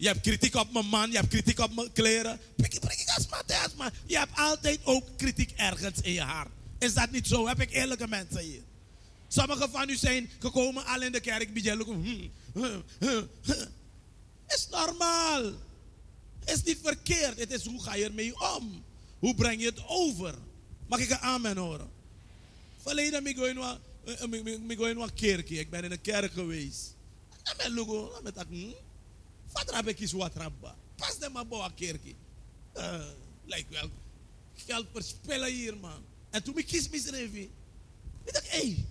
Je hebt kritiek op mijn man, je hebt kritiek op mijn kleren. Je hebt altijd ook kritiek ergens in je hart. Is dat niet zo? Heb ik eerlijke mensen hier? Sommigen van u zijn gekomen al in de kerk. Hm, hm, hm, is normaal. Is niet verkeerd. Het is hoe ga je ermee om? Hoe breng je het over? Mag ik een amen horen? Verleden ben ik in een kerk. Ik ben in een kerk geweest. En mijn logo, met Wat heb ik is wat rabba? Pas de maar bouwen kerk. Uh, lijkt wel geld verspillen hier, man. En toen ik kies misreven. Ik dacht, hé. Hey,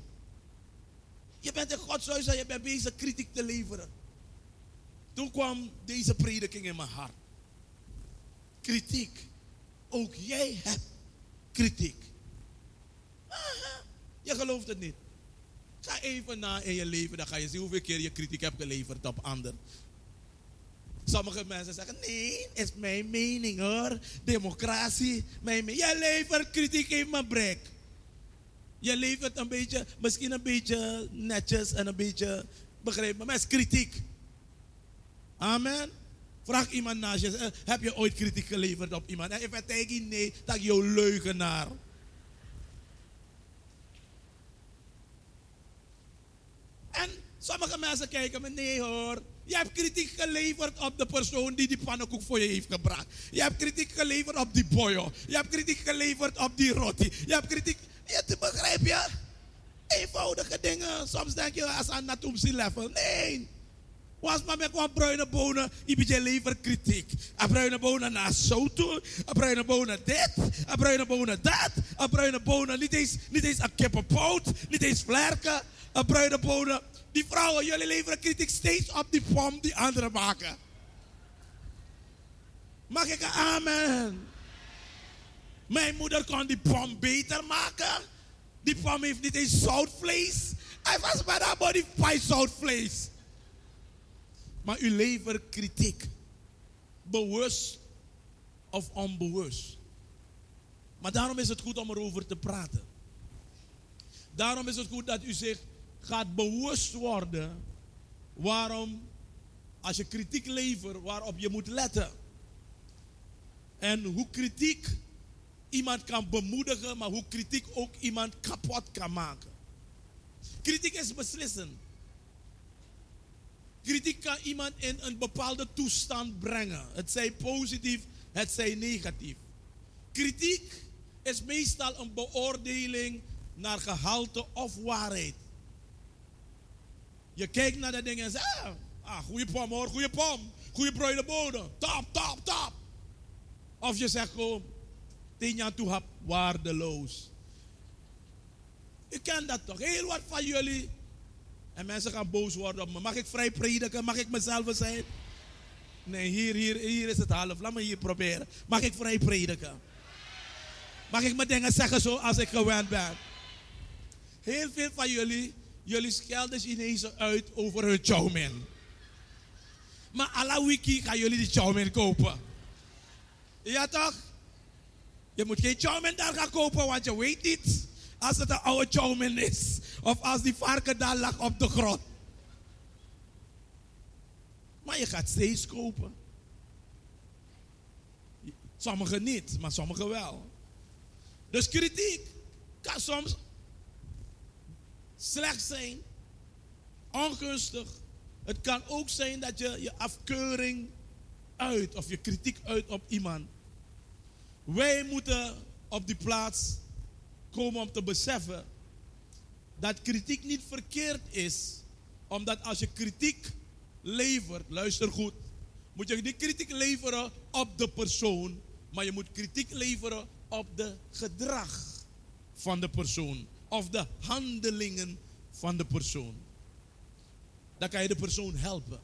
je bent in Godshuis en je bent bezig kritiek te leveren. Toen kwam deze prediking in mijn hart. Kritiek. Ook jij hebt kritiek. Je gelooft het niet. Ga even na in je leven, dan ga je zien hoeveel keer je kritiek hebt geleverd op anderen. Sommige mensen zeggen, nee, is mijn mening hoor. Democratie, mijn mening. Je levert kritiek in mijn brek. Je levert een beetje, misschien een beetje netjes en een beetje, begrijp me, maar is kritiek. Amen. Vraag iemand naast je, eh, heb je ooit kritiek geleverd op iemand? En hij nee, dat je leugenaar. En sommige mensen kijken me, nee hoor. Je hebt kritiek geleverd op de persoon die die pannenkoek voor je heeft gebracht. Je hebt kritiek geleverd op die boyo. Je hebt kritiek geleverd op die roti. Je hebt kritiek... Je begrijp je? Eenvoudige dingen. Soms denk je als aan natumsi level. Nee. Was maar met wat bruine bonen, je lever kritiek. A bruine bonen naar zout a bruine bonen dit, a bruine bonen dat, a bruine bonen niet eens, niet eens een kippenpoot, niet eens vlerken, a bruine bonen. Die vrouwen, jullie leveren kritiek steeds op die pom die anderen maken. Mag ik een amen? Mijn moeder kon die pom beter maken. Die pom heeft niet eens zoutvlees. Hij was bij dat body zout zoutvlees. Maar u levert kritiek. Bewust of onbewust. Maar daarom is het goed om erover te praten. Daarom is het goed dat u zich gaat bewust worden waarom, als je kritiek levert, waarop je moet letten. En hoe kritiek iemand kan bemoedigen, maar hoe kritiek ook iemand kapot kan maken. Kritiek is beslissend. Kritiek kan iemand in een bepaalde toestand brengen. Het zij positief, het zij negatief. Kritiek is meestal een beoordeling naar gehalte of waarheid. Je kijkt naar dat ding en zegt, ah, ah goede pom hoor, goede pom. Goede bruine bodem. Top, top, top. Of je zegt gewoon, tien jaar toe waardeloos. U kent dat toch? Heel wat van jullie en mensen gaan boos worden op me. Mag ik vrij prediken? Mag ik mezelf zijn? Nee, hier, hier, hier is het half. Laat me hier proberen. Mag ik vrij prediken? Mag ik mijn dingen zeggen zoals ik gewend ben? Heel veel van jullie, jullie schelden ineens uit over hun chowmin. Maar alle wiki gaan jullie die chowmin kopen. Ja toch? Je moet geen chowmin daar gaan kopen, want je weet niet als het een oude chowmin is. Of als die varken daar lag op de grond. Maar je gaat steeds kopen. Sommigen niet, maar sommigen wel. Dus kritiek kan soms slecht zijn, ongunstig. Het kan ook zijn dat je je afkeuring uit of je kritiek uit op iemand. Wij moeten op die plaats komen om te beseffen dat kritiek niet verkeerd is. Omdat als je kritiek levert, luister goed, moet je niet kritiek leveren op de persoon, maar je moet kritiek leveren op de gedrag van de persoon of de handelingen van de persoon. Dan kan je de persoon helpen.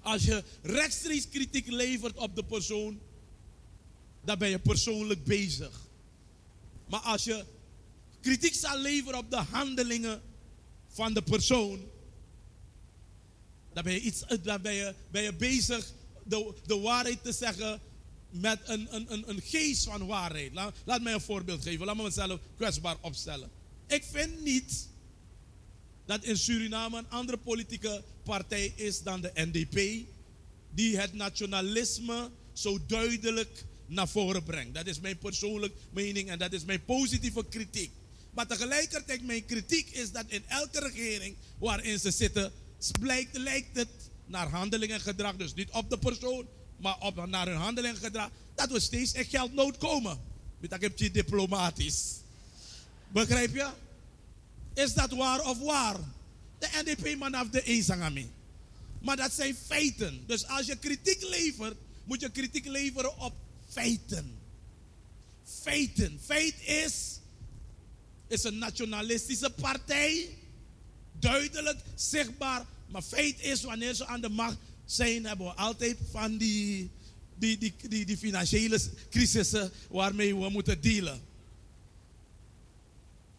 Als je rechtstreeks kritiek levert op de persoon, dan ben je persoonlijk bezig. Maar als je kritiek zal leveren op de handelingen van de persoon, dan ben je, iets, dan ben je, ben je bezig de, de waarheid te zeggen met een, een, een, een geest van waarheid. Laat, laat mij een voorbeeld geven. Laat me mezelf kwetsbaar opstellen. Ik vind niet dat in Suriname een andere politieke partij is dan de NDP, die het nationalisme zo duidelijk naar voren brengt. Dat is mijn persoonlijke mening en dat is mijn positieve kritiek. Maar tegelijkertijd mijn kritiek is dat in elke regering waarin ze zitten, blijkt, lijkt het naar handeling en gedrag, dus niet op de persoon, maar op, naar hun handeling en gedrag, dat we steeds in geldnood komen. Dat heb je diplomatisch. Begrijp je? Is dat waar of waar? De NDP man af de eenzangami. Maar dat zijn feiten. Dus als je kritiek levert, moet je kritiek leveren op feiten. Feiten. Feit is, is een nationalistische partij. Duidelijk, zichtbaar. Maar feit is, wanneer ze aan de macht zijn, hebben we altijd van die, die, die, die, financiële crisissen waarmee we moeten dealen.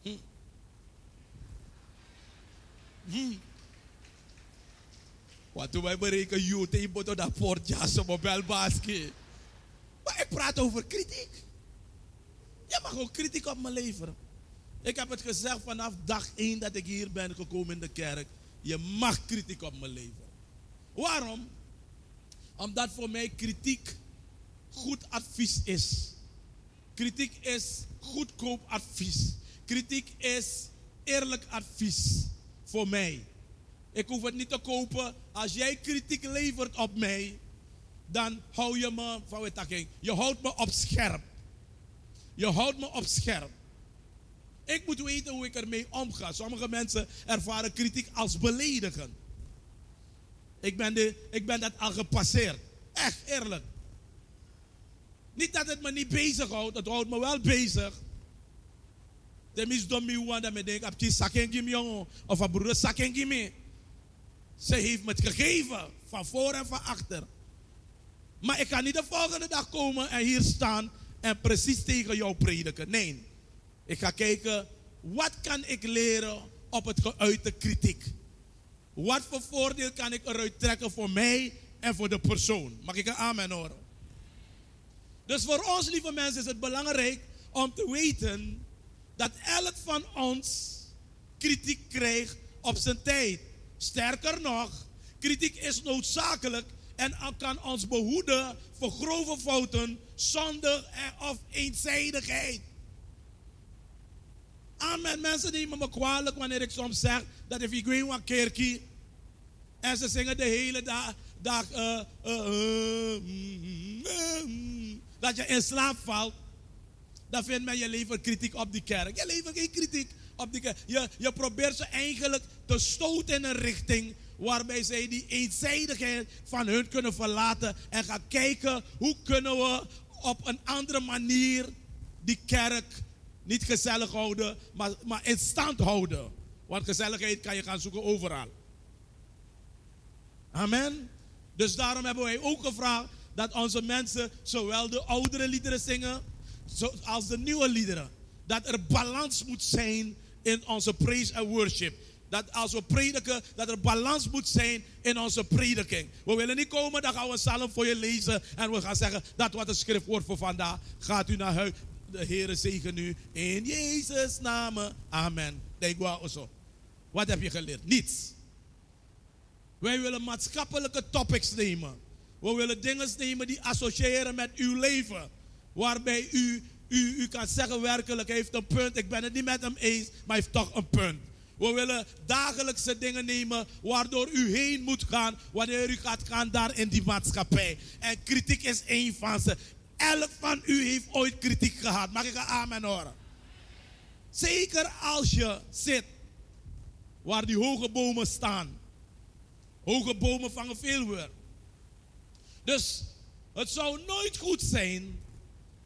Hm. Hm. Wat doen wij berekenen? Youth, je moet dat portjas op belbasket. Maar ik praat over kritiek. Je mag ook kritiek op me leveren. Ik heb het gezegd vanaf dag 1 dat ik hier ben gekomen in de kerk. Je mag kritiek op me leveren. Waarom? Omdat voor mij kritiek goed advies is. Kritiek is goedkoop advies. Kritiek is eerlijk advies voor mij. Ik hoef het niet te kopen. Als jij kritiek levert op mij, dan hou je me van wat Je houdt me op scherp. Je houdt me op scherp. Ik moet weten hoe ik ermee omga. Sommige mensen ervaren kritiek als beledigen. Ik ben, de, ik ben dat al gepasseerd. Echt eerlijk. Niet dat het me niet bezighoudt, het houdt me wel bezig. De mis dom me dat me denk, heb je sakken jongen, of een broer sakken me. Ze heeft me het gegeven, van voor en van achter. Maar ik ga niet de volgende dag komen en hier staan en precies tegen jou prediken. Nee. Ik ga kijken, wat kan ik leren op het geuite kritiek? Wat voor voordeel kan ik eruit trekken voor mij en voor de persoon? Mag ik een amen horen? Dus voor ons, lieve mensen, is het belangrijk om te weten dat elk van ons kritiek krijgt op zijn tijd. Sterker nog, kritiek is noodzakelijk en kan ons behoeden voor grove fouten, zonde of eenzijdigheid. Amen. Mensen nemen me kwalijk wanneer ik soms zeg dat if ik weet een kerkie en ze zingen de hele dag, dag uh, uh, uh, dat je in slaap valt, dan vindt men je levert kritiek op die kerk. Je levert geen kritiek op die kerk. Je, je probeert ze eigenlijk te stoten in een richting waarbij zij die eenzijdigheid van hun kunnen verlaten en gaan kijken hoe kunnen we op een andere manier die kerk niet gezellig houden, maar, maar in stand houden. Want gezelligheid kan je gaan zoeken overal. Amen. Dus daarom hebben wij ook gevraagd dat onze mensen zowel de oudere liederen zingen als de nieuwe liederen. Dat er balans moet zijn in onze praise en worship. Dat als we prediken, dat er balans moet zijn in onze prediking. We willen niet komen, dan gaan we psalm voor je lezen. En we gaan zeggen, dat wat het schriftwoord voor vandaag. Gaat u naar huis. De Heere zegen u in Jezus' naam. Amen. Wat heb je geleerd? Niets. Wij willen maatschappelijke topics nemen. We willen dingen nemen die associëren met uw leven. Waarbij u, u, u kan zeggen werkelijk, hij heeft een punt. Ik ben het niet met hem eens, maar hij heeft toch een punt. We willen dagelijkse dingen nemen waardoor u heen moet gaan wanneer u gaat gaan daar in die maatschappij. En kritiek is één van ze. Elk van u heeft ooit kritiek gehad. Mag ik een amen horen? Zeker als je zit waar die hoge bomen staan. Hoge bomen vangen veel weer. Dus het zou nooit goed zijn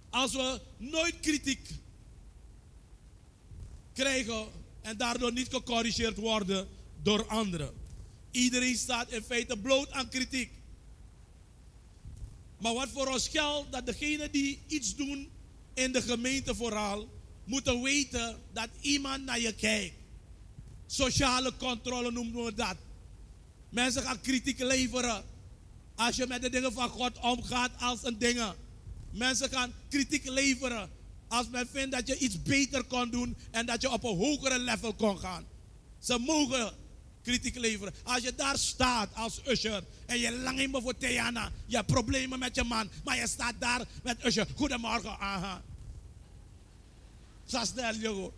als we nooit kritiek krijgen en daardoor niet gecorrigeerd worden door anderen. Iedereen staat in feite bloot aan kritiek. Maar wat voor ons geldt, dat degenen die iets doen in de gemeente vooral, moeten weten dat iemand naar je kijkt. Sociale controle noemen we dat. Mensen gaan kritiek leveren. Als je met de dingen van God omgaat als een dingen. Mensen gaan kritiek leveren. Als men vindt dat je iets beter kon doen en dat je op een hogere level kon gaan. Ze mogen kritiek leveren. Als je daar staat als usher en je lang in me voor Theana, je hebt problemen met je man, maar je staat daar met usher. Goedemorgen, aha. Zo snel, jongen.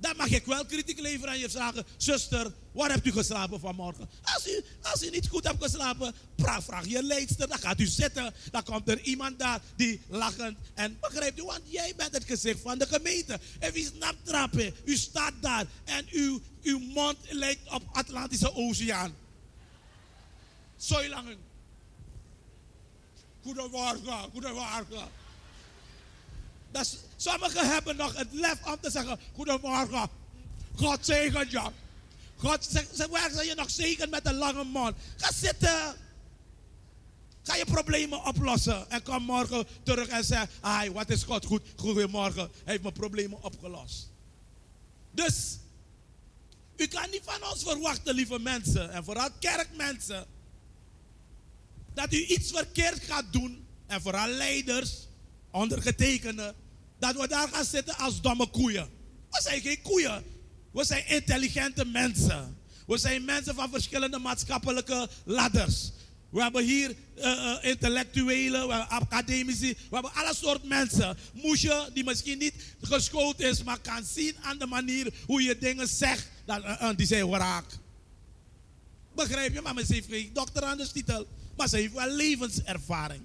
Dan mag ik wel kritiek leveren en je vragen, zuster, waar hebt u geslapen vanmorgen? Als u, als u niet goed hebt geslapen, vraag, vraag je leidster, dan gaat u zitten. Dan komt er iemand daar die lachend en begrijpt u, want jij bent het gezicht van de gemeente. En wie snapt trappen? U staat daar en uw, uw mond lijkt op Atlantische Oceaan. Zo lang. Goedemorgen, goedemorgen. Dat sommigen hebben nog het lef om te zeggen: Goedemorgen, God zegen je. God, zeg, zeg, waar je nog zegen met een lange mond? Ga zitten. Ga je problemen oplossen. En kom morgen terug en zeg: Ai, wat is God goed? Goedemorgen. Hij heeft mijn problemen opgelost. Dus, u kan niet van ons verwachten, lieve mensen. En vooral kerkmensen. Dat u iets verkeerd gaat doen. En vooral leiders ondergetekende, dat we daar gaan zitten als domme koeien. We zijn geen koeien. We zijn intelligente mensen. We zijn mensen van verschillende maatschappelijke ladders. We hebben hier uh, intellectuelen, we hebben academici, we hebben alle soort mensen. Moesje die misschien niet geschoold is, maar kan zien aan de manier hoe je dingen zegt, dat, uh, die zijn wraak. Begrijp je? Maar ze heeft geen doctorandestitel, maar ze heeft wel levenservaring.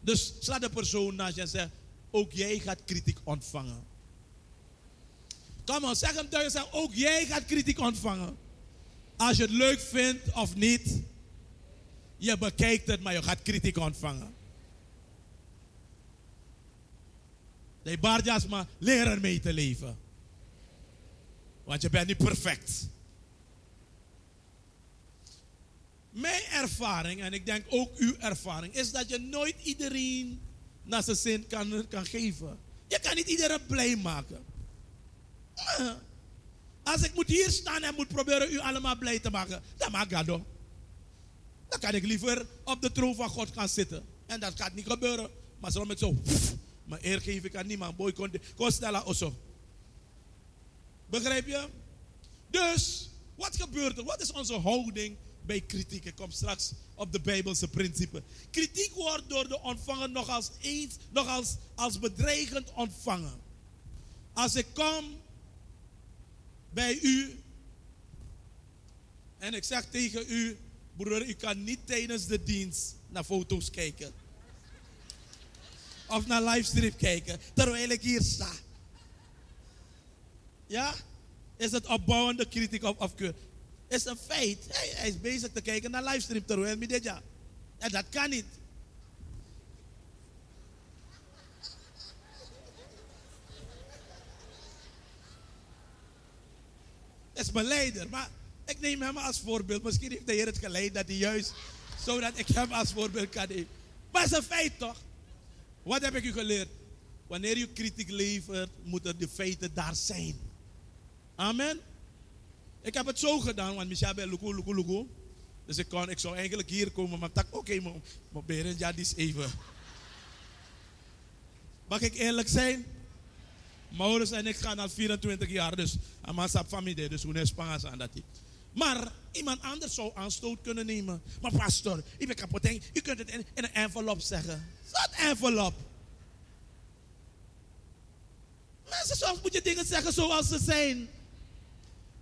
Dus sla de persoon naast je en zeg, ook jij gaat kritiek ontvangen. Kom maar, zeg hem duidelijk, zeg, ook jij gaat kritiek ontvangen. Als je het leuk vindt of niet, je bekijkt het, maar je gaat kritiek ontvangen. De baardjas maar leren mee te leven. Want je bent niet perfect. Mijn ervaring, en ik denk ook uw ervaring, is dat je nooit iedereen naar zijn zin kan, kan geven. Je kan niet iedereen blij maken. Als ik moet hier staan en moet proberen u allemaal blij te maken, dan maak ik dat. Dan kan ik liever op de troon van God gaan zitten. En dat gaat niet gebeuren. Maar zo met zo, maar eer geef ik aan niemand. Boy, kon, kon stellen of zo. Begrijp je? Dus, wat gebeurt er? Wat is onze houding bij kritiek. Ik kom straks op de Bijbelse principe. Kritiek wordt door de ontvanger nog als eens, nog als, als bedreigend ontvangen. Als ik kom bij u en ik zeg tegen u, broer, u kan niet tijdens de dienst naar foto's kijken. Of naar livestream kijken, terwijl ik hier sta. Ja? Is het opbouwende kritiek of afkeur? Is een feit. Hij, is bezig te kijken naar livestream terwijl met dit. En dat kan niet. Dat is mijn leider. Maar ik neem hem als voorbeeld. Misschien heeft de Heer het geleid dat hij juist, zodat ik hem als voorbeeld kan nemen. Maar het is een feit toch? Wat heb ik u geleerd? Wanneer u kritiek levert, moeten de feiten daar zijn. Amen. Ik heb het zo gedaan, want Michel bij Luku, Luku, Luku. Dus ik, kon, ik zou eigenlijk hier komen, maar ik oké, maar Berend, ja, die is even. Mag ik eerlijk zijn? Maurits en ik gaan al 24 jaar, dus aan familie, dus hoe is Spaans aan dat. Maar iemand anders zou aanstoot kunnen nemen. Maar pastor, ik ben kapot. U kunt het in, in een envelop zeggen. Wat envelop? Mensen, soms moet je dingen zeggen zoals ze zijn.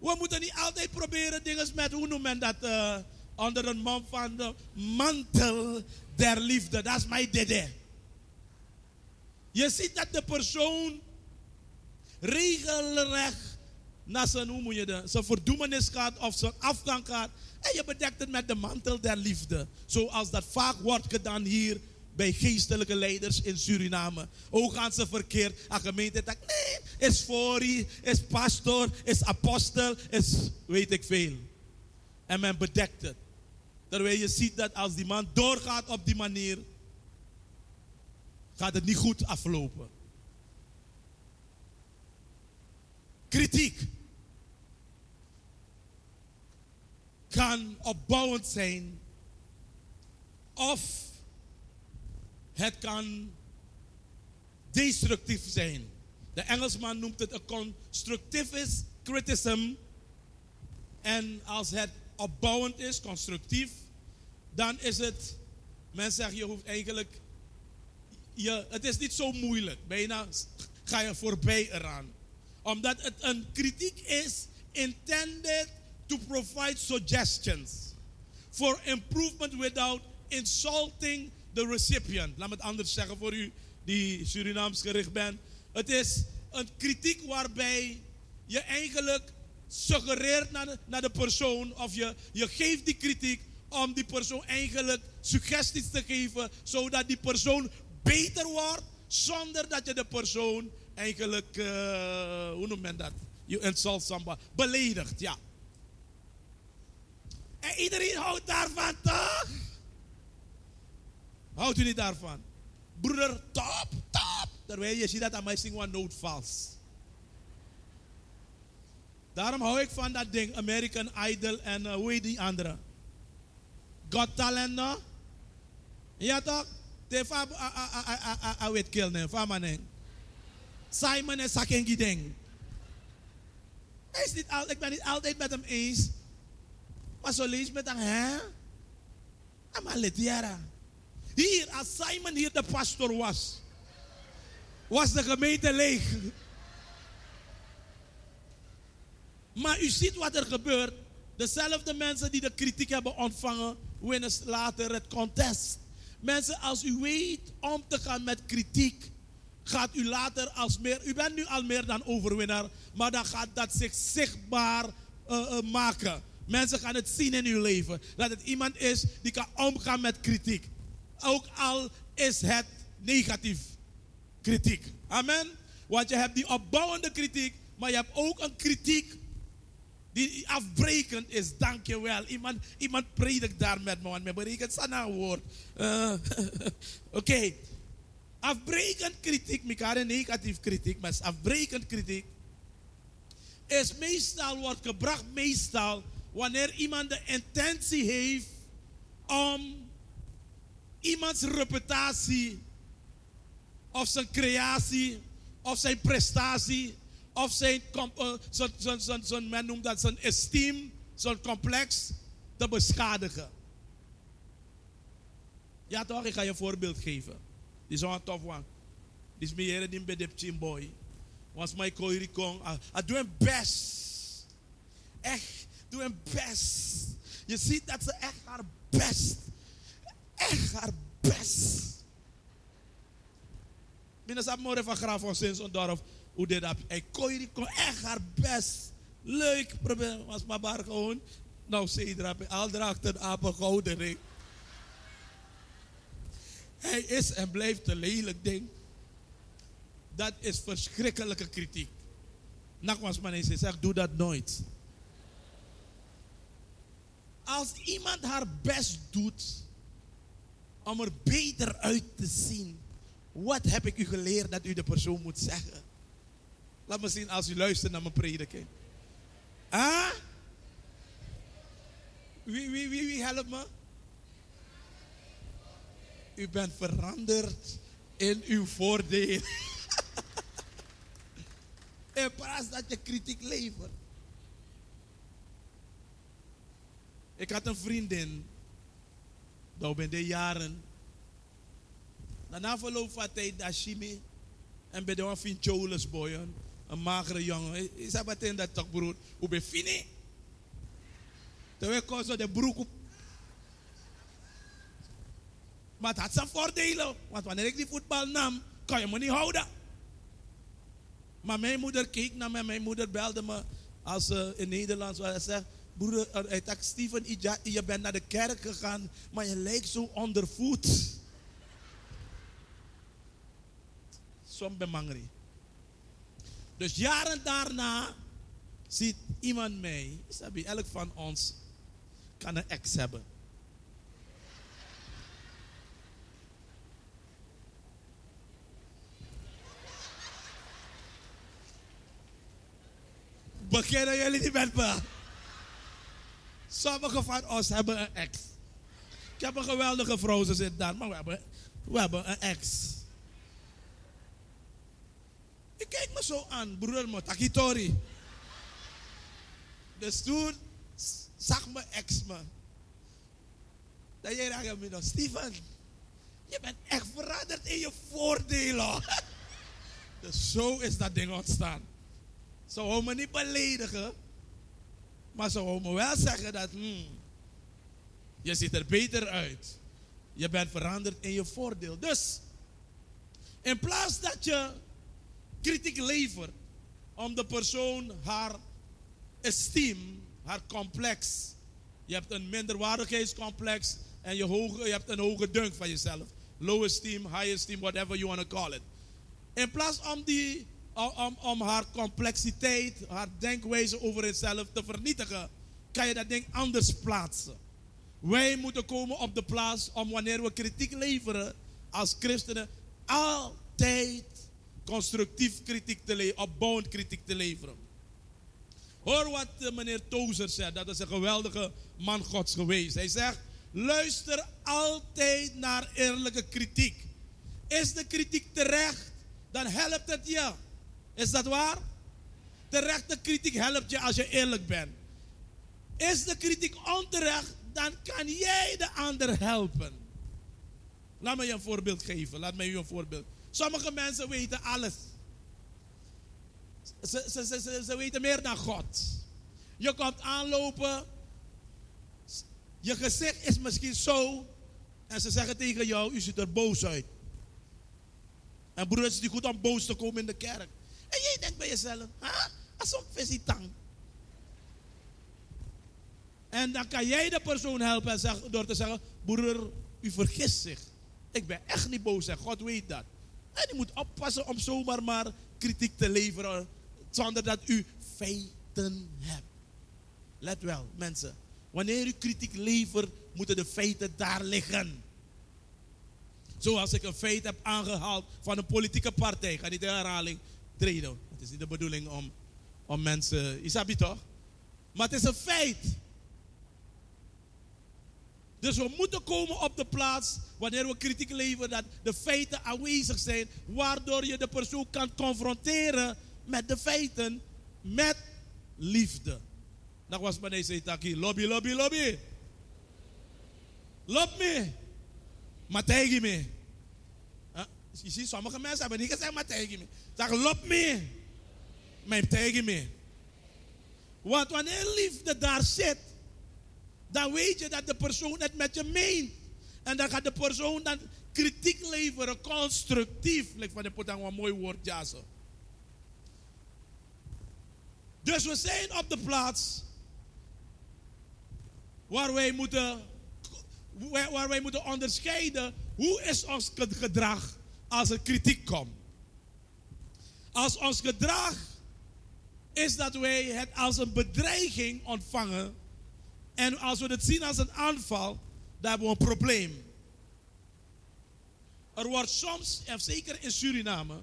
We moeten niet altijd proberen dingen met, hoe noemt men dat, uh, onder een man van de mantel der liefde. Dat is mijn dede. Je ziet dat de persoon regelrecht naar zijn, hoe moet zijn verdoemenis gaat of zijn afgang gaat. En je bedekt het met de mantel der liefde. Zoals dat vaak wordt gedaan hier bij geestelijke leiders in Suriname. Hoe gaan ze verkeerd? Een gemeente dat nee, is fori, is pastor, is apostel, is weet ik veel. En men bedekt het. Terwijl je ziet dat als die man doorgaat op die manier, gaat het niet goed aflopen. Kritiek kan opbouwend zijn of het kan destructief zijn. De Engelsman noemt het een constructivist criticism. En als het opbouwend is, constructief, dan is het, men zegt, je hoeft eigenlijk, je, het is niet zo moeilijk. Bijna ga je voorbij eraan. Omdat het een kritiek is intended to provide suggestions for improvement without insulting the recipient. Laat me het anders zeggen voor u die Surinaams gericht bent. Het is een kritiek waarbij je eigenlijk suggereert naar de, naar de persoon of je, je geeft die kritiek om die persoon eigenlijk suggesties te geven zodat die persoon beter wordt zonder dat je de persoon eigenlijk, uh, hoe noemt men dat? Je insult somebody. Beledigt, ja. En iedereen houdt daarvan, toch? Houdt u niet daarvan? Broeder, top, top. Terwijl je ziet dat aan mij zingen nood vals. Daarom hou ik van dat ding, American Idol en uh, hoe die andere? Got Talent, no? Ja toch? Te fa a wet kill ne, fa manen. Simon en Sakengi ding. Is niet altijd, ik ben niet altijd met hem eens. Maar zo lees met hem, hè? Amaletiara. Hier, als Simon hier de pastor was, was de gemeente leeg. Maar u ziet wat er gebeurt. Dezelfde mensen die de kritiek hebben ontvangen, winnen later het contest. Mensen, als u weet om te gaan met kritiek, gaat u later als meer. U bent nu al meer dan overwinnaar, maar dan gaat dat zich zichtbaar uh, uh, maken. Mensen gaan het zien in uw leven. Dat het iemand is die kan omgaan met kritiek. Ook al is het negatief kritiek. Amen. Want je hebt die opbouwende kritiek, maar je hebt ook een kritiek die afbrekend is. Dankjewel. Iemand, iemand predikt daar met me, want me berekent woord. Uh, Oké. Afbrekend kritiek, elkaar negatief kritiek, maar afbrekend kritiek is meestal, wordt gebracht meestal wanneer iemand de intentie heeft om iemands reputatie of zijn creatie of zijn prestatie of zijn, uh, zijn, zijn, zijn, zijn, men noemt dat zijn esteem, zijn complex te beschadigen. Ja toch, ik ga je een voorbeeld geven. Die is wel een tof one. Die is meer dan bij de boy. Was mijn koiri kon. Ik doe een best. Echt, doe best. Je ziet dat ze echt haar best. Echt haar best. Binnen morgen van Graaf van Sins dorp. Hoe deed dat? Hij koiri kon echt haar best. Leuk. Probeer was maar bar gewoon. Nou, zeedrap. Al een apen gouden ring. Hij is en blijft een lelijk ding. Dat is verschrikkelijke kritiek. Nogmaals, maar eens zegt, doe dat nooit. Als iemand haar best doet om er beter uit te zien, wat heb ik u geleerd dat u de persoon moet zeggen? Laat me zien als u luistert naar mijn prediking. Ah? Wie, wie, wie, wie helpt me? U bent veranderd in uw voordeel. in plaats dat je kritiek levert. Ik had een vriendin. Dat ben de jaren. Na verloop van tijd dat Shimi. En bij de een vriend Jolis boy. Een magere jongen. Is dat meteen dat toch broer. Hoe ben fini? Terwijl ik zo de broek op maar het had zijn voordelen. Want wanneer ik die voetbal nam, kan je me niet houden. Maar mijn moeder keek naar mij. Mijn moeder belde me als uh, in Nederlands. Waar hij zegt, broeder, uh, hij zegt, Steven, je bent naar de kerk gegaan. Maar je lijkt zo ondervoed. Som bemangri. Dus jaren daarna ziet iemand mij. Elk van ons kan een ex hebben. Beginnen jullie niet met me? Sommigen van ons hebben een ex. Ik heb een geweldige vrouw, ze zit daar, maar we hebben, we hebben een ex. Ik kijk me zo aan, broer Motakitori. Dus toen zag mijn ex me. Dat jij raakt me nog, Steven, je bent echt veranderd in je voordelen. dus zo is dat ding ontstaan. Ze wou me niet beledigen, maar ze wou me wel zeggen dat, hmm, je ziet er beter uit. Je bent veranderd in je voordeel. Dus, in plaats dat je kritiek levert om de persoon haar esteem, haar complex. Je hebt een minderwaardigheidscomplex en je, hoge, je hebt een hoge dunk van jezelf. Low esteem, high esteem, whatever you want to call it. In plaats om, die, om, om haar complexiteit, haar denkwijze over zichzelf te vernietigen, kan je dat ding anders plaatsen. Wij moeten komen op de plaats om wanneer we kritiek leveren als christenen altijd constructief kritiek te leveren, opbouwend kritiek te leveren. Hoor wat eh, meneer Tozer zegt, dat is een geweldige man gods geweest. Hij zegt, luister altijd naar eerlijke kritiek. Is de kritiek terecht, dan helpt het je. Is dat waar? Terechte kritiek helpt je als je eerlijk bent. Is de kritiek onterecht, dan kan jij de ander helpen. Laat me je een voorbeeld geven. Laat me je een voorbeeld. Sommige mensen weten alles. Ze, ze, ze, ze, weten meer dan God. Je komt aanlopen. Je gezicht is misschien zo. En ze zeggen tegen jou, u ziet er boos uit. En broer, het is niet goed om boos te komen in de kerk. En jij denkt bij jezelf, huh? als een tang. En dan kan jij de persoon helpen door te zeggen, broer, u vergist zich. Ik ben echt niet boos en God weet dat. En u moet oppassen om zomaar maar kritiek te leveren zonder dat u feiten hebt. Let wel, mensen. Wanneer u kritiek levert, moeten de feiten daar liggen. Zoals ik een feit heb aangehaald van een politieke partij. Ik ga niet in herhaling treden. Het is niet de bedoeling om, om mensen. Isabi toch? Maar het is een feit. Dus we moeten komen op de plaats wanneer we kritiek leveren dat de feiten aanwezig zijn, waardoor je de persoon kan confronteren met de feiten, met liefde. Dat was bij deze taki. Lobby, lobby, lobby. Loop me. Maar tegen me. Je ziet, sommige mensen hebben niet gezegd, maar tegen me. Zeg, loop me. Maar tegen me. Want wanneer liefde daar zit, dan weet je dat de persoon het met je meent. En dan gaat de persoon dan kritiek leveren, constructief. Like van de potang een mooi woord, ja. Dus we zijn op de plaats waar wij moeten, waar wij moeten onderscheiden hoe is ons gedrag als er kritiek komt. Als ons gedrag is dat wij het als een bedreiging ontvangen en als we het zien als een aanval, dan hebben we een probleem. Er wordt soms, en zeker in Suriname,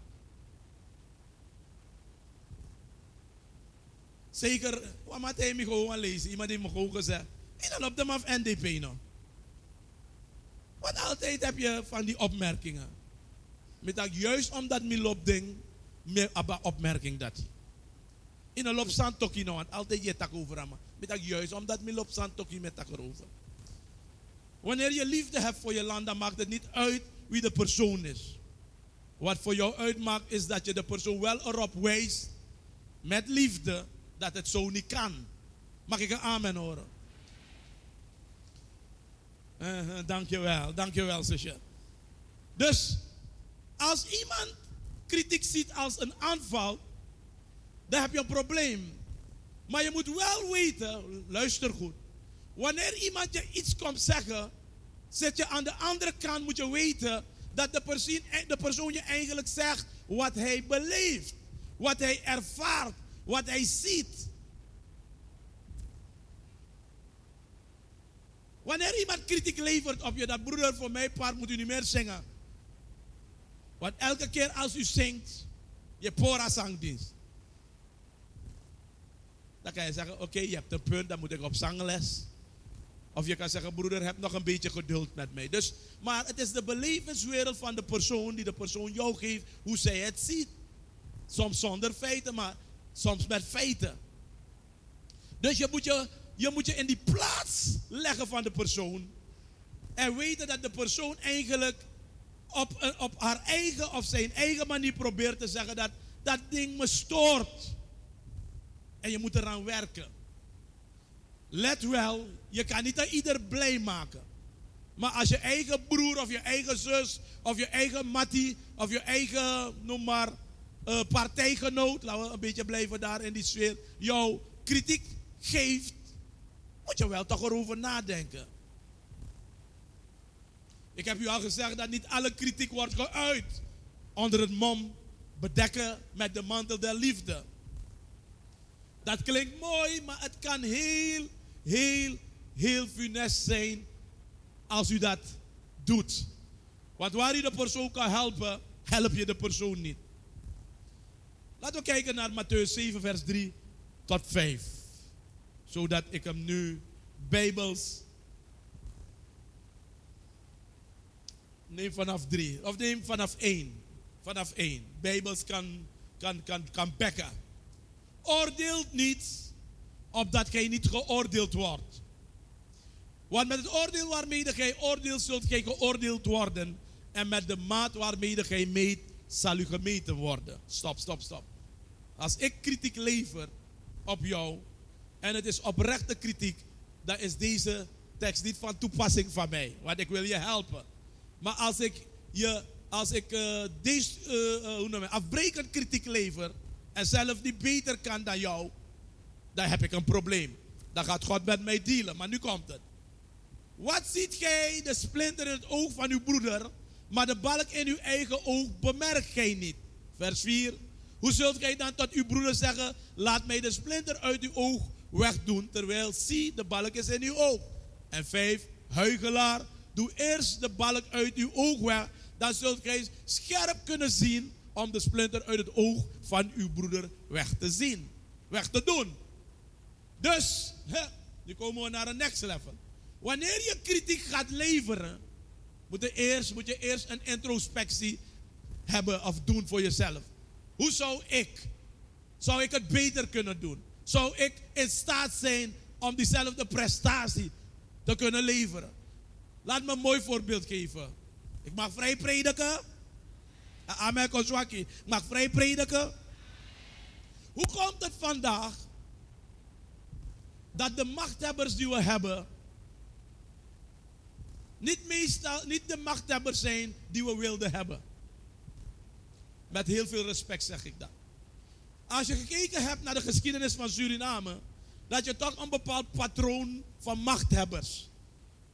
zeker, wat hij me gewoon lezen, iemand heeft me gewoon gezegd, en dan op de af NDP nog. Want altijd heb je van die opmerkingen. Met dat juist omdat me loopt ding, meer opmerking dat. In een loop staan tokkie nou, altijd je tak over met dat juist, omdat me loopt staan tokkie met dat erover. Wanneer je liefde hebt voor je land, dan maakt het niet uit wie de persoon is. Wat voor jou uitmaakt, is dat je de persoon wel erop wijst, met liefde, dat het zo niet kan. Mag ik een amen horen? Uh, dankjewel, dankjewel zusje. Dus, als iemand kritiek ziet als een aanval, dan heb je een probleem. Maar je moet wel weten, luister goed. Wanneer iemand je iets komt zeggen, zet je aan de andere kant, moet je weten dat de persoon, je eigenlijk zegt wat hij beleeft, wat hij ervaart, wat hij ziet. Wanneer iemand kritiek levert op je, dat broeder, voor mij part moet u niet meer zingen. Want elke keer als u zingt, je pora zangdienst. Dan kan je zeggen, oké, je hebt een punt, dan moet ik op zangles. Of je kan zeggen, broeder, heb nog een beetje geduld met mij. Dus, maar het is de belevenswereld van de persoon die de persoon jou geeft, hoe zij het ziet. Soms zonder feiten, maar soms met feiten. Dus je moet je je moet je in die plaats leggen van de persoon. En weten dat de persoon eigenlijk op, eh, op haar eigen of zijn eigen manier probeert te zeggen dat dat ding me stoort. En je moet eraan werken. Let wel, je kan niet ieder blij maken. Maar als je eigen broer of je eigen zus of je eigen mattie of je eigen, noem maar, uh, partijgenoot, laten we een beetje blijven daar in die sfeer, jou kritiek geeft, moet je wel toch erover nadenken. Ik heb u al gezegd dat niet alle kritiek wordt geuit onder het mom bedekken met de mantel der liefde. Dat klinkt mooi, maar het kan heel, heel, heel funest zijn als u dat doet. Want waar u de persoon kan helpen, help je de persoon niet. Laten we kijken naar Matthäus 7, vers 3 tot 5. Zodat ik hem nu bijbels neem vanaf 3. Of neem vanaf 1. Vanaf 1. Bijbels kan, kan, kan, kan bekken. Oordeelt niet, opdat gij niet geoordeeld wordt. Want met het oordeel waarmee gij oordeelt, zult gij geoordeeld worden. En met de maat waarmee gij meet, zal u gemeten worden. Stop, stop, stop. Als ik kritiek lever op jou, en het is oprechte kritiek, dan is deze tekst niet van toepassing van mij. Want ik wil je helpen. Maar als ik, je, als ik uh, deze, uh, hoe noem je, afbrekend kritiek lever, en zelf niet beter kan dan jou, dan heb ik een probleem. Dan gaat God met mij dealen. Maar nu komt het. Wat ziet gij de splinter in het oog van uw broeder, maar de balk in uw eigen oog bemerkt gij niet? Vers 4. Hoe zult gij dan tot uw broeder zeggen, laat mij de splinter uit uw oog wegdoen, terwijl zie, de balk is in uw oog. En 5. Huigelaar, doe eerst de balk uit uw oog weg, dan zult gij scherp kunnen zien om de splinter uit het oog van uw broeder weg te zien. Weg te doen. Dus, nu komen we naar een next level. Wanneer je kritiek gaat leveren, moet je eerst, moet je eerst een introspectie hebben of doen voor jezelf. Hoe zou ik, zou ik het beter kunnen doen? Zou ik in staat zijn om diezelfde prestatie te kunnen leveren? Laat me een mooi voorbeeld geven. Ik mag vrij prediken. Amen, Kozwaki. Ik mag vrij prediken. Hoe komt het vandaag dat de machthebbers die we hebben niet, meestal, niet de machthebbers zijn die we wilden hebben? Met heel veel respect zeg ik dat. Als je gekeken hebt naar de geschiedenis van Suriname, dat je toch een bepaald patroon van machthebbers,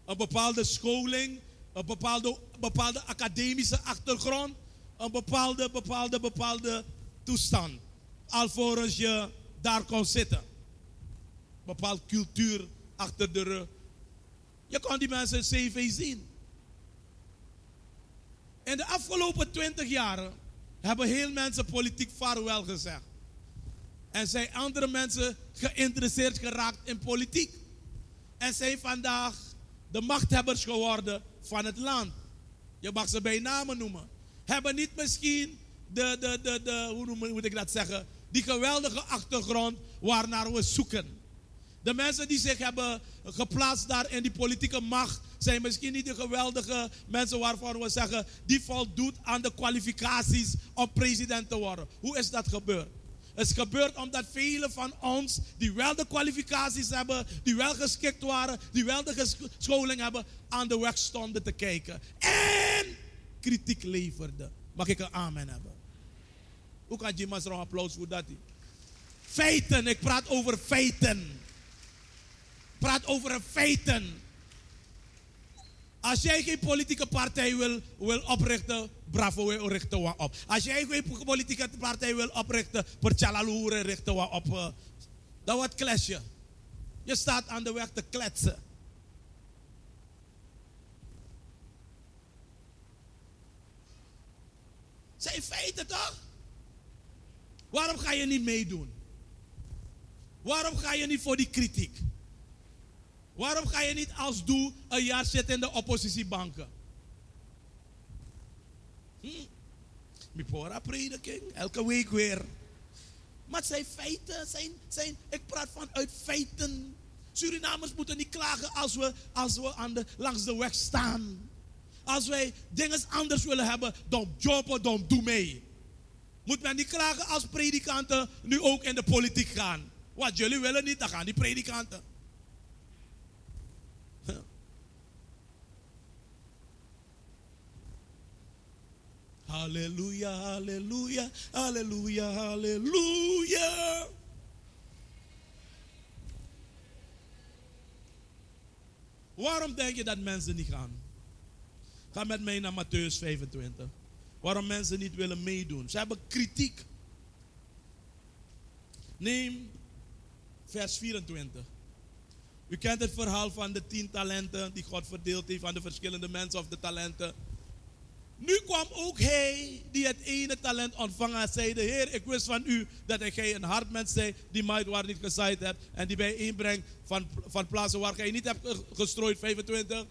een bepaalde scholing, een bepaalde, bepaalde academische achtergrond, een bepaalde, bepaalde, bepaalde toestand. Alvorens je daar kon zitten. Bepaalde cultuur achter de rug. Je kon die mensen CV zien. In de afgelopen twintig jaren hebben heel mensen politiek vaarwel gezegd. En zijn andere mensen geïnteresseerd geraakt in politiek. En zijn vandaag de machthebbers geworden van het land. Je mag ze bij namen noemen hebben niet misschien de, de, de, de hoe moet ik dat zeggen, die geweldige achtergrond waarnaar we zoeken. De mensen die zich hebben geplaatst daar in die politieke macht zijn misschien niet de geweldige mensen waarvan we zeggen die voldoet aan de kwalificaties om president te worden. Hoe is dat gebeurd? Het is gebeurd omdat velen van ons, die wel de kwalificaties hebben, die wel geschikt waren, die wel de scholing hebben, aan de weg stonden te kijken. En kritiek leverde. Mag ik een amen hebben? Hoe kan Jim een applaus voor dat? Feiten, ik praat over feiten. Praat over feiten. Als jij geen politieke partij wil, wil oprichten, bravo, we richten we op. Als jij geen politieke partij wil oprichten, per tjalaloeren richten we op. Uh, dat wordt klasje. Je staat aan de weg te kletsen. Zijn feiten toch? Waarom ga je niet meedoen? Waarom ga je niet voor die kritiek? Waarom ga je niet als doel een jaar zitten in de oppositiebanken? Hm? Mipora prediking, elke week weer. Maar het zijn feiten, zijn, zijn, ik praat vanuit feiten. Surinamers moeten niet klagen als we, als we aan de, langs de weg staan. Als wij dingen anders willen hebben, dan job, dan doe mee. Moet men niet klagen als predikanten nu ook in de politiek gaan. Wat jullie willen niet, dan gaan die predikanten. Halleluja, halleluja, halleluja, halleluja. Waarom denk je dat mensen niet gaan? Ga met mij naar Matthäus 25. Waarom mensen niet willen meedoen. Ze hebben kritiek. Neem vers 24. U kent het verhaal van de tien talenten die God verdeeld heeft aan de verschillende mensen of de talenten. Nu kwam ook hij die het ene talent ontvangen en zei: de Heer, ik wist van u dat gij een hard mens zij die maait waar niet gezaaid hebt en die bij inbrengt van, van plaatsen waar gij niet hebt gestrooid, 25.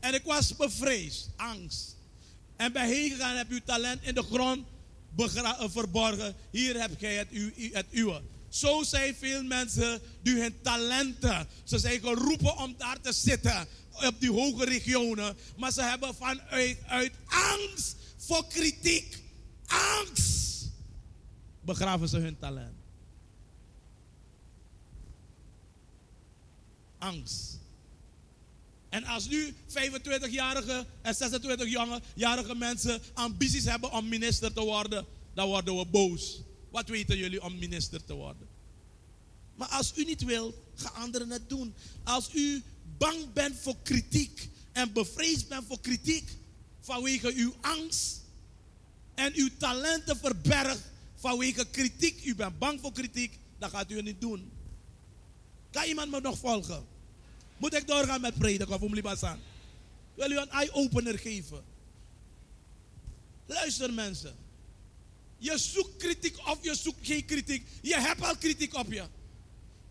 En ik was bevreesd, angst. En bij gegaan heb uw talent in de grond eh, verborgen. Hier heb gij het, u, het uwe. Zo zijn veel mensen die hun talenten. Ze zijn geroepen om daar te zitten op die hoge regionen. Maar ze hebben vanuit uit angst voor kritiek, angst, begraven ze hun talent. Angst. En als nu 25-jarige en 26-jarige mensen ambities hebben om minister te worden, dan worden we boos. Wat weten jullie om minister te worden? Maar als u niet wilt, gaan anderen het doen. Als u bang bent voor kritiek en bevreesd bent voor kritiek vanwege uw angst en uw talenten verbergt vanwege kritiek, u bent bang voor kritiek, dan gaat u het niet doen. Kan iemand me nog volgen? Moet ik doorgaan met prediken of om Libasan? Wil u een eye-opener geven? Luister mensen. Je zoekt kritiek of je zoekt geen kritiek. Je hebt al kritiek op je.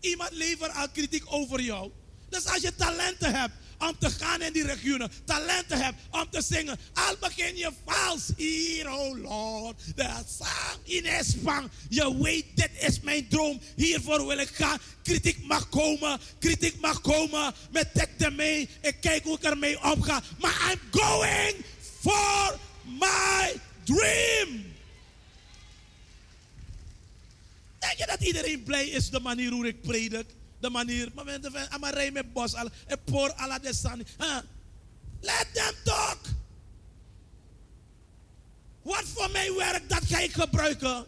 Iemand levert al kritiek over jou. Dus als je talenten hebt om te gaan in die regionen, talenten hebt om te zingen, al begin je vals hier, oh Lord, de zang in Espang. Je weet, dit is mijn droom, hiervoor wil ik gaan. Kritiek mag komen, kritiek mag komen, met tekte mee. Ik kijk hoe ik ermee omga, maar I'm going for my dream. Denk je dat iedereen blij is de manier hoe ik predik? de manier. Maar we hebben een met bos. En pour alla de san. Let them talk. Wat voor mij werkt, dat ga ik gebruiken.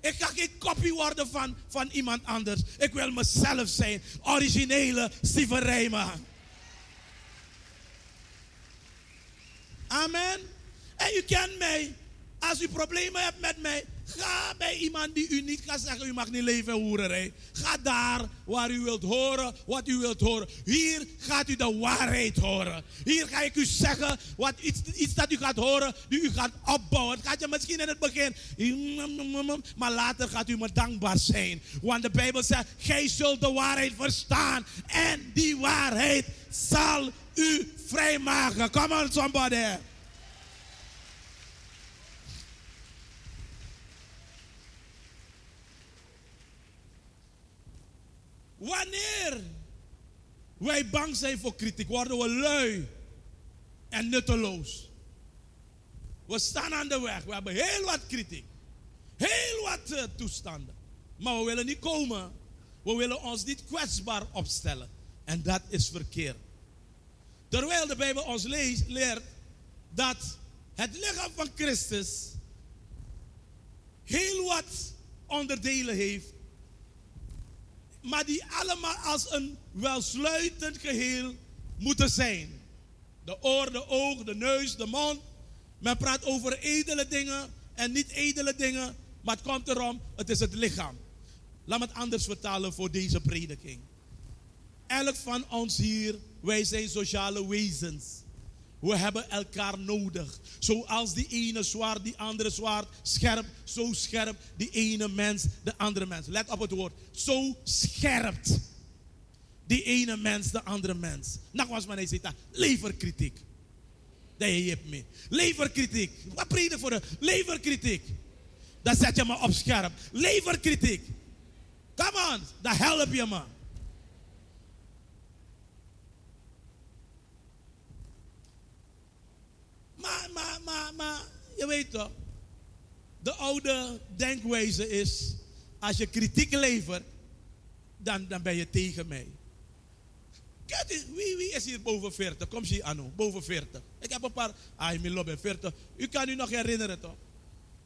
Ik ga geen kopie worden van, van iemand anders. Ik wil mezelf zijn. Originele Steven. Amen. En u kent mij. Als u problemen hebt met mij, Ga bij iemand die u niet gaat zeggen, u mag niet leven hoererij. Ga daar waar u wilt horen, wat u wilt horen. Hier gaat u de waarheid horen. Hier ga ik u zeggen, wat iets, iets dat u gaat horen, die u gaat opbouwen. Het gaat je misschien in het begin, maar later gaat u me dankbaar zijn. Want de Bijbel zegt, gij zult de waarheid verstaan. En die waarheid zal u vrijmaken. Come on somebody. Wanneer wij bang zijn voor kritiek, worden we lui en nutteloos. We staan aan de weg. We hebben heel wat kritiek. Heel wat uh, toestanden. Maar we willen niet komen. We willen ons niet kwetsbaar opstellen. En dat is verkeerd. Terwijl de Bijbel ons leert dat het lichaam van Christus heel wat onderdelen heeft maar die allemaal als een welsluitend geheel moeten zijn. De oor, de oog, de neus, de mond. Men praat over edele dingen en niet edele dingen, maar het komt erom, het is het lichaam. Laat me het anders vertalen voor deze prediking. Elk van ons hier, wij zijn sociale wezens. We hebben elkaar nodig. Zoals die ene zwaard, die andere zwaard, scherp, zo scherp, die ene mens, de andere mens. Let op het woord. Zo scherpt die ene mens, de andere mens. Nogmaals, maar hij zegt leverkritiek. Dat je hebt me. Leverkritiek. Wat predik voor de leverkritiek? Dat zet je me op scherp. Leverkritiek. Come on, dat help je me. Maar, maar je weet toch, de oude denkwijze is, als je kritiek levert, dan, dan ben je tegen mij. Kijk, wie, wie is hier boven 40? Kom zie Anno, boven 40. Ik heb een paar, ah, ik ben 40. U kan u nog herinneren toch?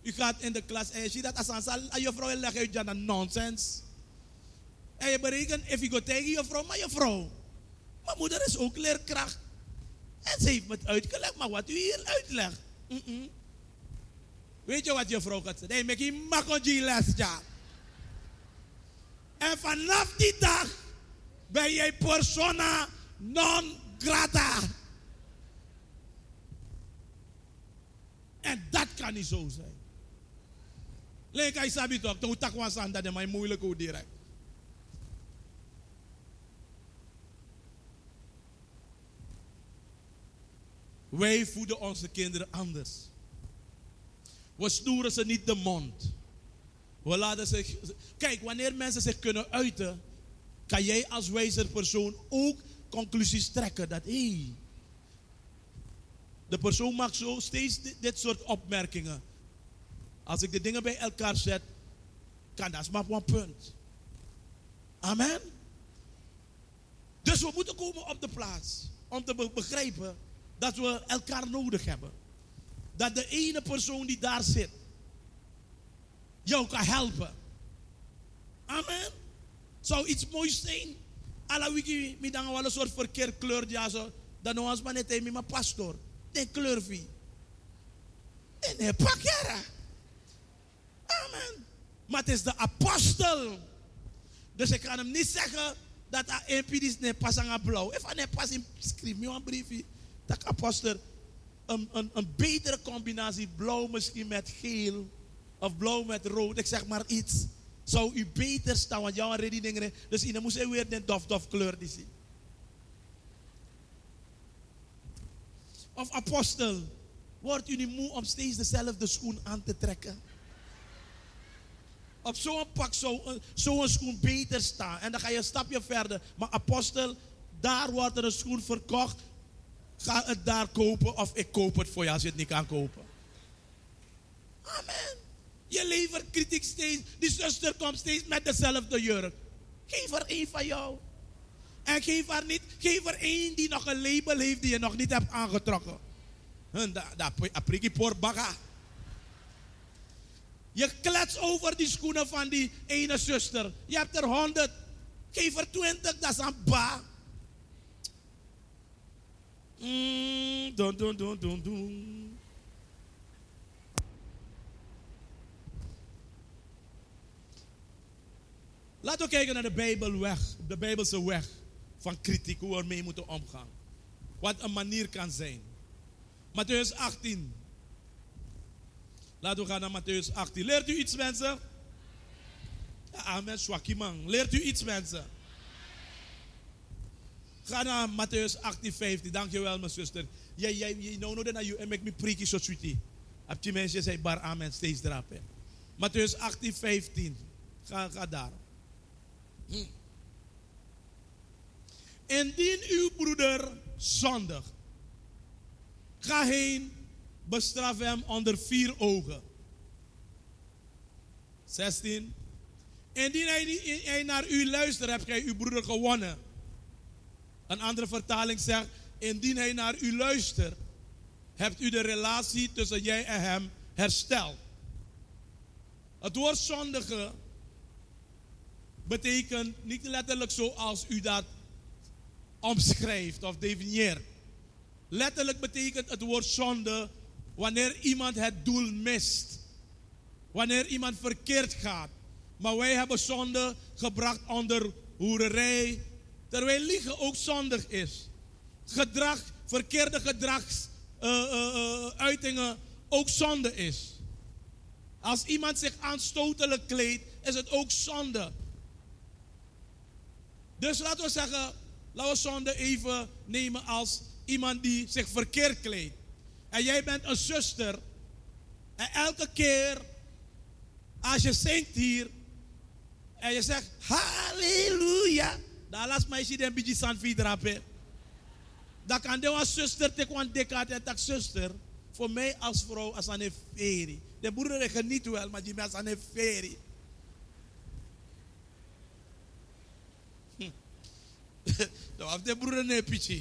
U gaat in de klas en je ziet dat als aan je vrouw legt uit aan nonsens. En je berekent, if je gaat tegen je vrouw, maar je vrouw. Mijn moeder is ook leerkracht. En ze heeft me het uitgelegd, maar wat u hier uitlegt. Mm -mm. Weet je wat je vrouw gaat zeggen? Nee, je makonji les, ja. En vanaf die dag ben jij persona non grata. En dat kan niet zo zijn. Lek hij sabi toch, toen tak was aan dat is moeilijk hoe direct. Wij voeden onze kinderen anders. We snoeren ze niet de mond. We laten zich. Kijk, wanneer mensen zich kunnen uiten, kan jij als wijzer persoon ook conclusies trekken dat hé, hey, de persoon maakt zo steeds dit, soort opmerkingen. Als ik de dingen bij elkaar zet, kan dat maar een punt. Amen. Dus we moeten komen op de plaats om te begrijpen dat we elkaar nodig hebben. Dat de ene persoon die daar zit, jou kan helpen. Amen. Zou iets moois zijn. Alla wiki, mi dan wel een soort verkeerd kleur, ja zo. Dan nog als man net mijn pastor. De kleur wie. En hij pakjara. Amen. Maar het is de apostel. Dus ik kan hem niet zeggen dat hij een ne pas aan blauw. If hij pas in schrijf me een briefje. Dat apostel een, een, een betere combinatie blauw misschien met geel of blauw met rood, ik zeg maar iets, zou u beter staan, want jouw ready dingen. Dus in moest weer een dof dof kleur die zien. Of apostel, wordt u niet moe om steeds dezelfde schoen aan te trekken? Op zo'n pak zou zo'n schoen beter staan. En dan ga je een stapje verder. Maar apostel, daar wordt er een schoen verkocht. Ga het daar kopen of ik koop het voor je als je het niet kan kopen. Amen. Je levert kritiek steeds. Die zuster komt steeds met dezelfde jurk. Geef er één van jou. En geef haar niet, geef er één die nog een label heeft die je nog niet hebt aangetrokken. Dat apriki por baga. Je klets over die schoenen van die ene zuster. Je hebt er honderd. Geef er twintig, dat is een ba. Laten we kijken naar de Bijbelweg, de Bijbelse weg van kritiek, hoe we ermee moeten omgaan. Wat een manier kan zijn. Matthäus 18. Laten we gaan naar Matthäus 18. Leert u iets, mensen? Ja, amen. Leert u iets, mensen? Ga naar Matthäus 18, 15. Dankjewel, mijn zuster. Jij, jij, jij, nou, nou, je make me priki zo sweetie. Heb je mensen zei bar amen steeds drapen. Matthäus 18, 15. Ga, ga daar. Hm. Indien uw broeder zondig, ga heen, bestraf hem onder vier ogen. 16. Indien hij, hij naar u luistert, hebt gij uw broeder gewonnen. Een andere vertaling zegt, indien hij naar u luistert, hebt u de relatie tussen jij en hem hersteld. Het woord zondige betekent niet letterlijk zoals u dat omschrijft of definieert. Letterlijk betekent het woord zonde wanneer iemand het doel mist. Wanneer iemand verkeerd gaat. Maar wij hebben zonde gebracht onder hoererij, Terwijl liegen ook zondig is. Gedrag, verkeerde gedragsuitingen uh, uh, ook zonde is. Als iemand zich aanstotelijk kleedt, is het ook zonde. Dus laten we zeggen, laten we zonde even nemen als iemand die zich verkeerd kleedt. En jij bent een zuster. En elke keer als je zingt hier en je zegt halleluja da las mai si den biji san fi drape. Da kan de zuster te kwan dekat en tak zuster. voor mij als vrouw, als een ferie. De broeder geniet wel, maar die mensen een ferie. Dat was de broeder een pietje.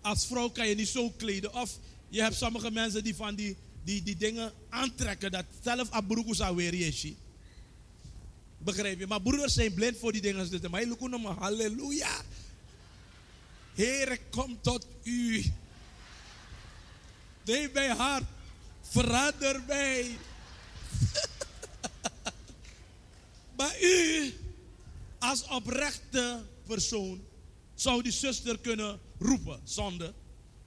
Als vrouw kan je niet zo kleden. Of je hebt sommige mensen die van die, die, die dingen aantrekken. Dat zelf abroeko zou weer je Begrijp je? Maar broeders zijn blind voor die dingen. Maar je maar halleluja. Heer, kom tot u. Neem mijn hart. Verander mij. maar u, als oprechte persoon, zou die zuster kunnen roepen, zonde.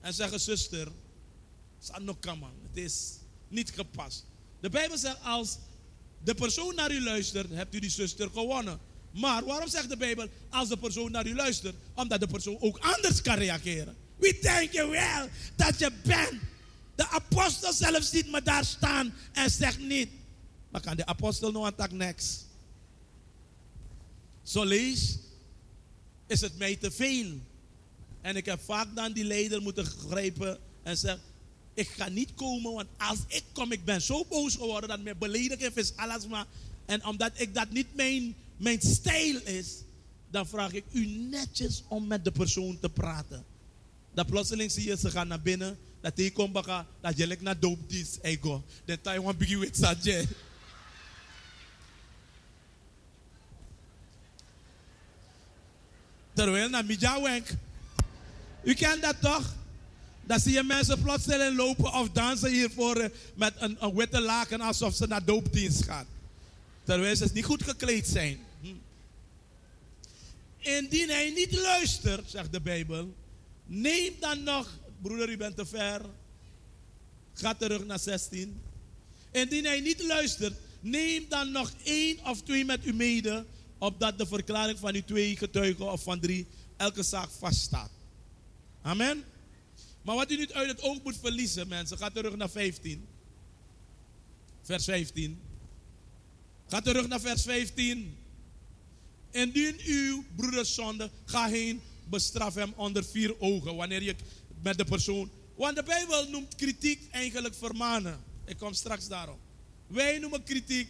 En zeggen, zuster, het is niet gepast. De Bijbel zegt, als de persoon naar u luistert, hebt u die zuster gewonnen. Maar waarom zegt de Bijbel, als de persoon naar u luistert? Omdat de persoon ook anders kan reageren. We denken wel dat je bent. De apostel zelf ziet me daar staan en zegt niet. Maar kan de apostel nog aan tak niks? Zo lees, is het mij te veel. En ik heb vaak dan die leider moeten grijpen en zeggen, ik ga niet komen, want als ik kom, ik ben zo boos geworden dat mijn belediging is alles maar. En omdat ik dat niet mijn, mijn stijl is, dan vraag ik u netjes om met de persoon te praten. Dat plotseling zie je, ze gaan naar binnen, dat hij komt dat je naar doopdienst, ego. Dan Taiwan begin with Sajay. Terwijl naar Midja Wenk. U kent dat toch? Dan zie je mensen plotseling lopen of dansen hiervoor eh, met een, een witte laken alsof ze naar doopdienst gaan. Terwijl ze niet goed gekleed zijn. Hm. Indien hij niet luistert, zegt de Bijbel, neem dan nog, broeder, u bent te ver. Ga terug naar 16. Indien hij niet luistert, neem dan nog één of twee met u mede, opdat de verklaring van die twee getuigen of van drie elke zaak vaststaat. Amen. Maar wat u niet uit het oog moet verliezen, mensen, ga terug naar 15. Vers 15. Ga terug naar vers 15. Indien uw broeder zonde, ga heen, bestraf hem onder vier ogen. Wanneer je met de persoon. Want de Bijbel noemt kritiek eigenlijk vermanen. Ik kom straks daarop. Wij noemen kritiek,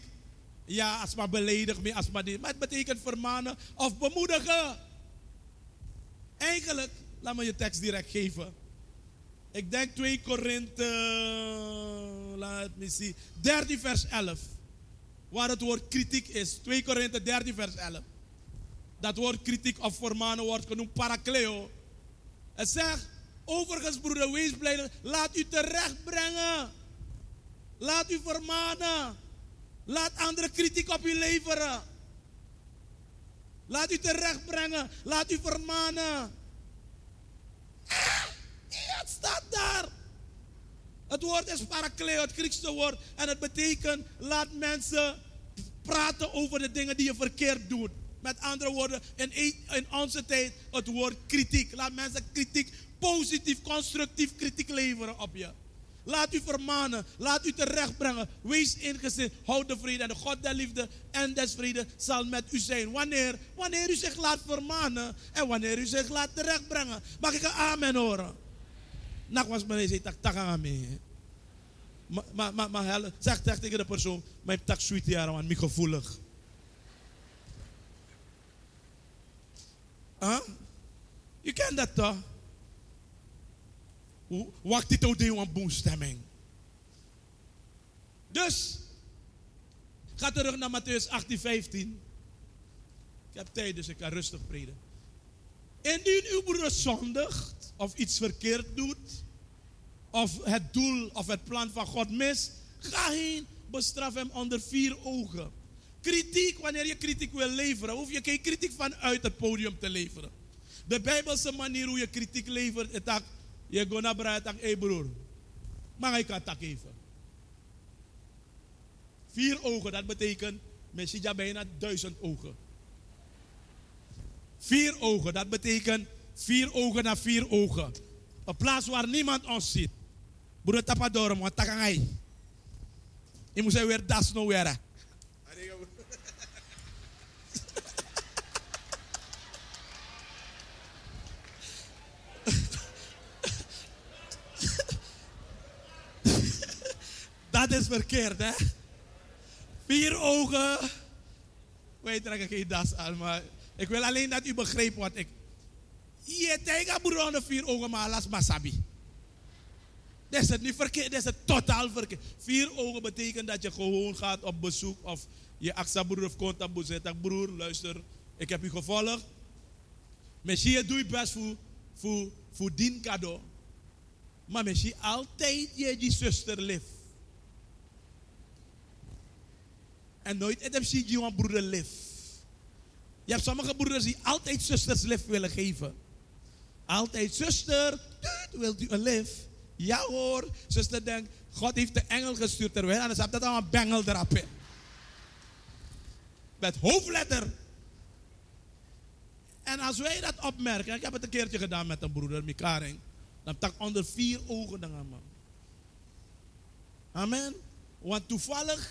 ja, als maar beledig, als maar. Maar het betekent vermanen of bemoedigen. Eigenlijk, laat me je tekst direct geven. Ik denk 2 Korinthe, laat me zien, 13 vers 11. Waar het woord kritiek is. 2 Korinthe 13 vers 11. Dat woord kritiek of vermanen wordt genoemd parakleo. Het zegt, overigens broeder, wees blij, laat u terecht brengen. Laat u vermanen. Laat andere kritiek op u leveren. Laat u terecht brengen. Laat u vermanen. Staat daar. Het woord is parakleo, het Griekse woord. En het betekent, laat mensen praten over de dingen die je verkeerd doet. Met andere woorden, in, in onze tijd het woord kritiek. Laat mensen kritiek, positief, constructief kritiek leveren op je. Laat u vermanen, laat u terechtbrengen. Wees ingezind, houd de vrede en de God der liefde en des vrede zal met u zijn. Wanneer? Wanneer u zich laat vermanen en wanneer u zich laat terechtbrengen. Mag ik een amen horen? Nak was me zei tak tak aan me. Maar maar maar zeg tegen de persoon, mijn tak sweet jaren want me gevoelig. Huh? Je kent dat toch? Wacht dit ook een boemstemming. Dus, ga terug naar Matthäus 18, 15. Ik heb tijd, dus ik kan rustig prediken. Indien uw broeder zondigt of iets verkeerd doet, of het doel of het plan van God mist, ga heen, bestraf hem onder vier ogen. Kritiek, wanneer je kritiek wil leveren, hoef je geen kritiek vanuit het podium te leveren. De Bijbelse manier hoe je kritiek levert, is dat je gaat naar braai en hé broer, maar ik tak even. Vier ogen, dat betekent, misschien bijna duizend ogen. Vier ogen, dat betekent vier ogen naar vier ogen. Een plaats waar niemand ons ziet. Buru tapa doro mo Je moet zijn weer das no wera. Dat is verkeerd, hè? Vier ogen. Wij trekken geen das aan, maar ik wil alleen dat u begrijpt wat ik. Je tegen broer vier ogen, maar las masabi. Dat is het niet verkeerd, dat is het totaal verkeerd. Vier ogen betekent dat je gewoon gaat op bezoek of je aksa broer of contact zegt, broer, luister, ik heb u gevolgd. Misschien doe je best voor, voor, voor dien cadeau. Maar misschien altijd je die zuster lief. En nooit heb je je broeder lief. Je hebt sommige broeders die altijd zusters lief willen geven. Altijd, zuster, wilt u een lief? Ja hoor, zuster denkt, God heeft de engel gestuurd terwijl. Dan staat dat allemaal bengel erop in. Met hoofdletter. En als wij dat opmerken, ik heb het een keertje gedaan met een broeder, Mikaring. Dan tak onder vier ogen dan man. Amen. Want toevallig,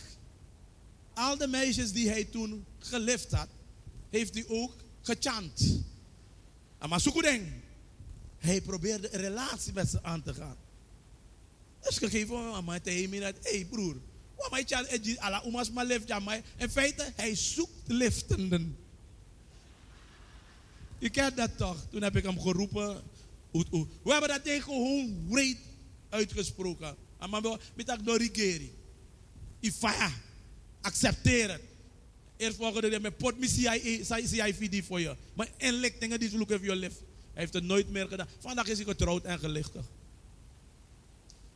al de meisjes die hij toen gelift had, heeft hij ook gechant. Maar ding. Hij probeerde een relatie met ze aan te gaan. Dus ik geef hem aan mij tegen hé hey broer, waarom hij chant ala umas maar lift mij? In feite, hij zoekt liftenden. Je kent dat toch? Toen heb ik hem geroepen. We hebben dat ding gewoon breed uitgesproken. Maar met dat norigeri. Ifaya. Accepteer het. Eerst volgende dag met pot CIVD voor je. Maar inlichtingen die zoeken voor je lift. Hij heeft het nooit meer gedaan. Vandaag is hij getrouwd en gelichtig.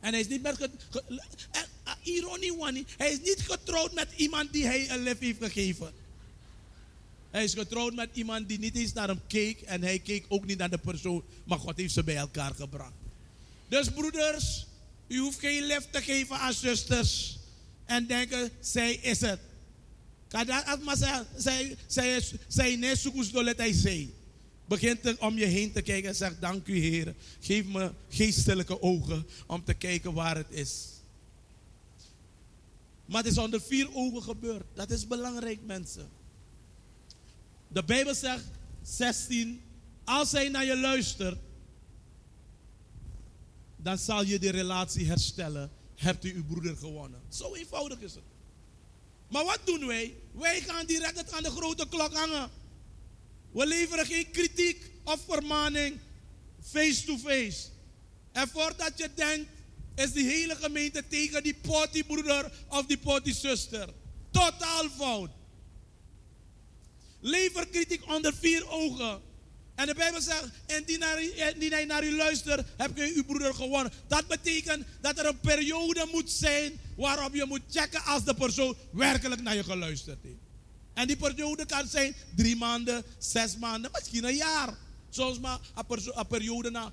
En hij is niet getrouwd. Uh, ironie, Wani. Hij is niet getrouwd met iemand die hij een lift heeft gegeven. Hij is getrouwd met iemand die niet eens naar hem keek. En hij keek ook niet naar de persoon. Maar God heeft ze bij elkaar gebracht. Dus broeders, u hoeft geen lift te geven aan zusters. En denken, zij is het. Kada maar zij, zij, zij, nee, zoekers dolet hij zei. Begint om je heen te kijken en zegt, dank u Heer. Geef me geestelijke ogen om te kijken waar het is. Maar het is onder vier ogen gebeurd. Dat is belangrijk mensen. De Bijbel zegt, 16, als hij naar je luistert, dan zal je die relatie herstellen. Hebt u uw broeder gewonnen. Zo eenvoudig is het. Maar wat doen wij? Wij gaan direct aan de grote klok hangen. We leveren geen kritiek of vermaning face-to-face. En voordat je denkt, is die hele gemeente tegen die broeder of die zuster. Totaal fout. Lever kritiek onder vier ogen. En de Bijbel zegt, en die, naar, die hij naar u luistert, heb je uw broeder gewonnen. Dat betekent dat er een periode moet zijn waarop je moet checken als de persoon werkelijk naar je geluisterd heeft. En die periode kan zijn drie maanden, zes maanden, misschien een jaar. Soms maar een, periode na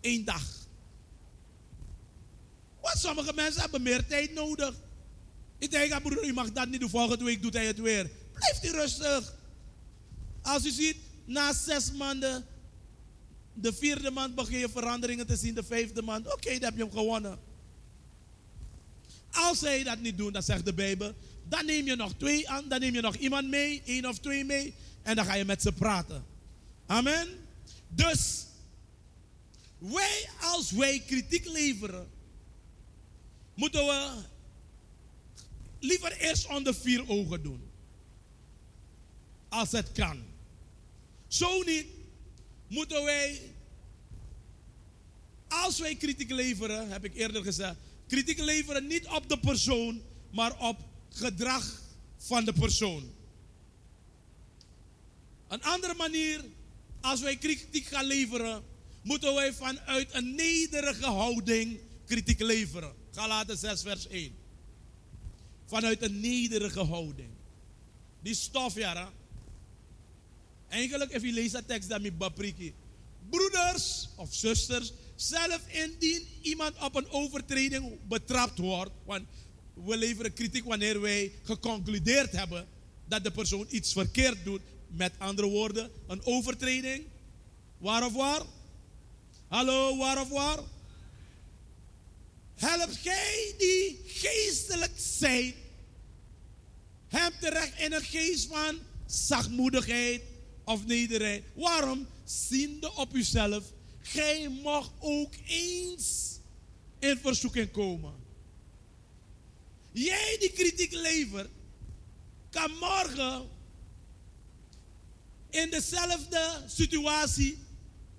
één dag. Want sommige mensen hebben meer tijd nodig. Ik denk, broeder, u mag dat niet doen. Volgende week doet hij het weer. Blijft u rustig. Als u ziet, na zes maanden, de vierde maand begin je veranderingen te zien, de vijfde maand, oké, dan heb je hem gewonnen. Als zij dat niet doen, dan zegt de Bijbel, dan neem je nog twee aan, dan neem je nog iemand mee, één of twee mee, en dan ga je met ze praten. Amen. Dus, wij als wij kritiek leveren, moeten we liever eerst onder vier ogen doen. Als het kan. Zo niet, moeten wij, als wij kritiek leveren, heb ik eerder gezegd, kritiek leveren niet op de persoon, maar op gedrag van de persoon. Een andere manier, als wij kritiek gaan leveren, moeten wij vanuit een nederige houding kritiek leveren. Galaten 6, vers 1. Vanuit een nederige houding. Die stof, ja. Eigenlijk, als je leest dat tekst, dan met. Broeders of zusters, zelf indien iemand op een overtreding betrapt wordt, want we leveren kritiek wanneer wij geconcludeerd hebben dat de persoon iets verkeerd doet. Met andere woorden, een overtreding. Waar of waar? Hallo, waar of waar? Help gij die geestelijk zijn, hem terecht in een geest van zachtmoedigheid of nederigheid. Waarom? Ziende op uzelf, gij mag ook eens in verzoeking komen. Jij die kritiek levert, kan morgen in dezelfde situatie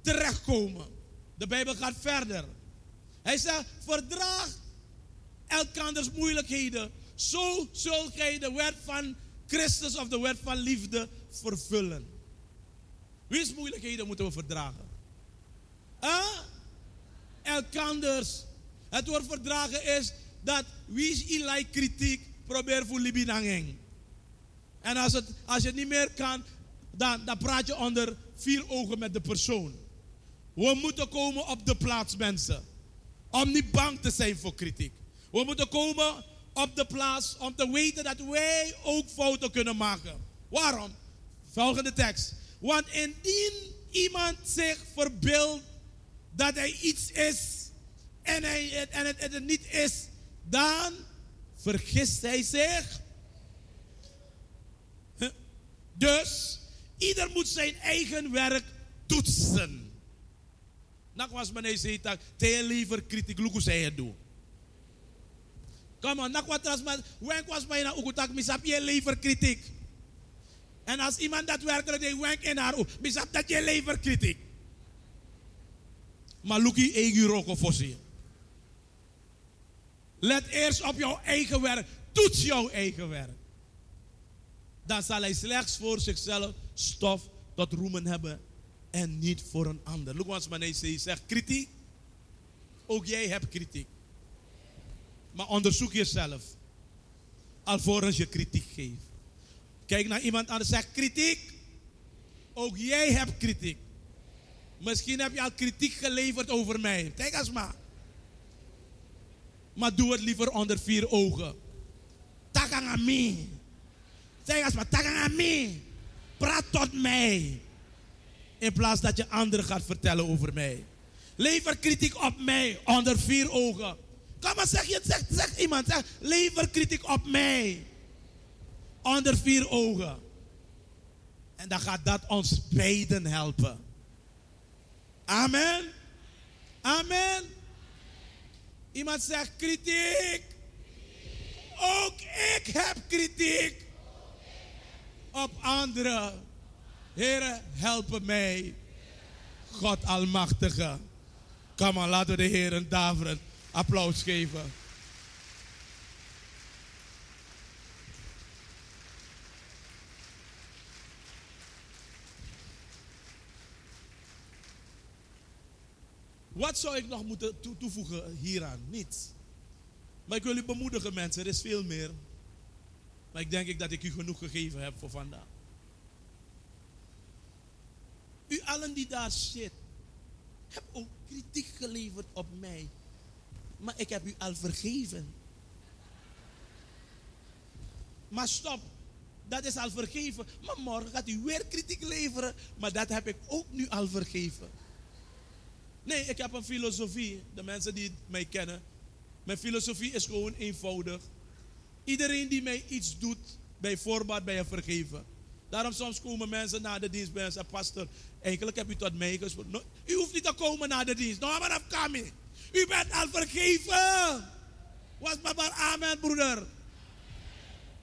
terechtkomen. De Bijbel gaat verder. Hij zegt, verdraag elkanders moeilijkheden. Zo zult gij de wet van Christus of de wet van liefde vervullen. Wie moeilijkheden moeten we verdragen? Huh? Elkanders. Het woord verdragen is dat wie is kritiek probeer voor libinanging. En als, het, als je niet meer kan, dan, dan praat je onder vier ogen met de persoon. We moeten komen op de plaats, mensen. Om niet bang te zijn voor kritiek. We moeten komen op de plaats om te weten dat wij ook fouten kunnen maken. Waarom? Volgende tekst. Want indien iemand zich verbeeldt dat hij iets is en, hij, en het, het niet is, dan vergist hij zich. Dus ieder moet zijn eigen werk toetsen. Nak was meneer zei dat te liever kritiek luku zei het doen. Kom on, nak wat was maar wenk was bijna ukutak misap je liever kritiek. En als iemand daadwerkelijk deed wenk in haar oog, misap dat je liever kritiek. Maar luki eigen roko voorzien. Let eerst op jouw eigen werk. Toets jouw eigen werk. Dan zal hij slechts voor zichzelf stof tot roemen hebben en niet voor een ander. Look eens wanneer hij zegt kritiek. Ook jij hebt kritiek. Maar onderzoek jezelf. Alvorens je kritiek geeft. Kijk naar iemand anders zeg kritiek. Ook jij hebt kritiek. Misschien heb je al kritiek geleverd over mij. Kijk eens maar. Maar doe het liever onder vier ogen. Takang aan mij. Zeg eens maar, takang aan mij. Praat tot mij. In plaats dat je anderen gaat vertellen over mij. Lever kritiek op mij onder vier ogen. Kom maar, zeg, je, zeg iemand, zeg, lever kritiek op mij. Onder vier ogen. En dan gaat dat ons beiden helpen. Amen. Amen. Iemand zegt kritiek. Ook ik heb kritiek op anderen. Heren, help mij. God Almachtige. Kom maar, laten we de Heer een applaus geven. Wat zou ik nog moeten toevoegen hieraan? Niets. Maar ik wil u bemoedigen, mensen. Er is veel meer. Maar ik denk dat ik u genoeg gegeven heb voor vandaag. U allen die daar zit, heb ook kritiek geleverd op mij. Maar ik heb u al vergeven. Maar stop, dat is al vergeven. Maar morgen gaat u weer kritiek leveren. Maar dat heb ik ook nu al vergeven. Nee, ik heb een filosofie. De mensen die mij kennen. Mijn filosofie is gewoon eenvoudig. Iedereen die mij iets doet, bij voorbaat bij je vergeven. Daarom soms komen mensen na de dienst bij en zeggen, pastor, eigenlijk heb u tot mij gesproken. u hoeft niet te komen na de dienst. No, maar coming. U bent al vergeven. Was maar amen, broeder.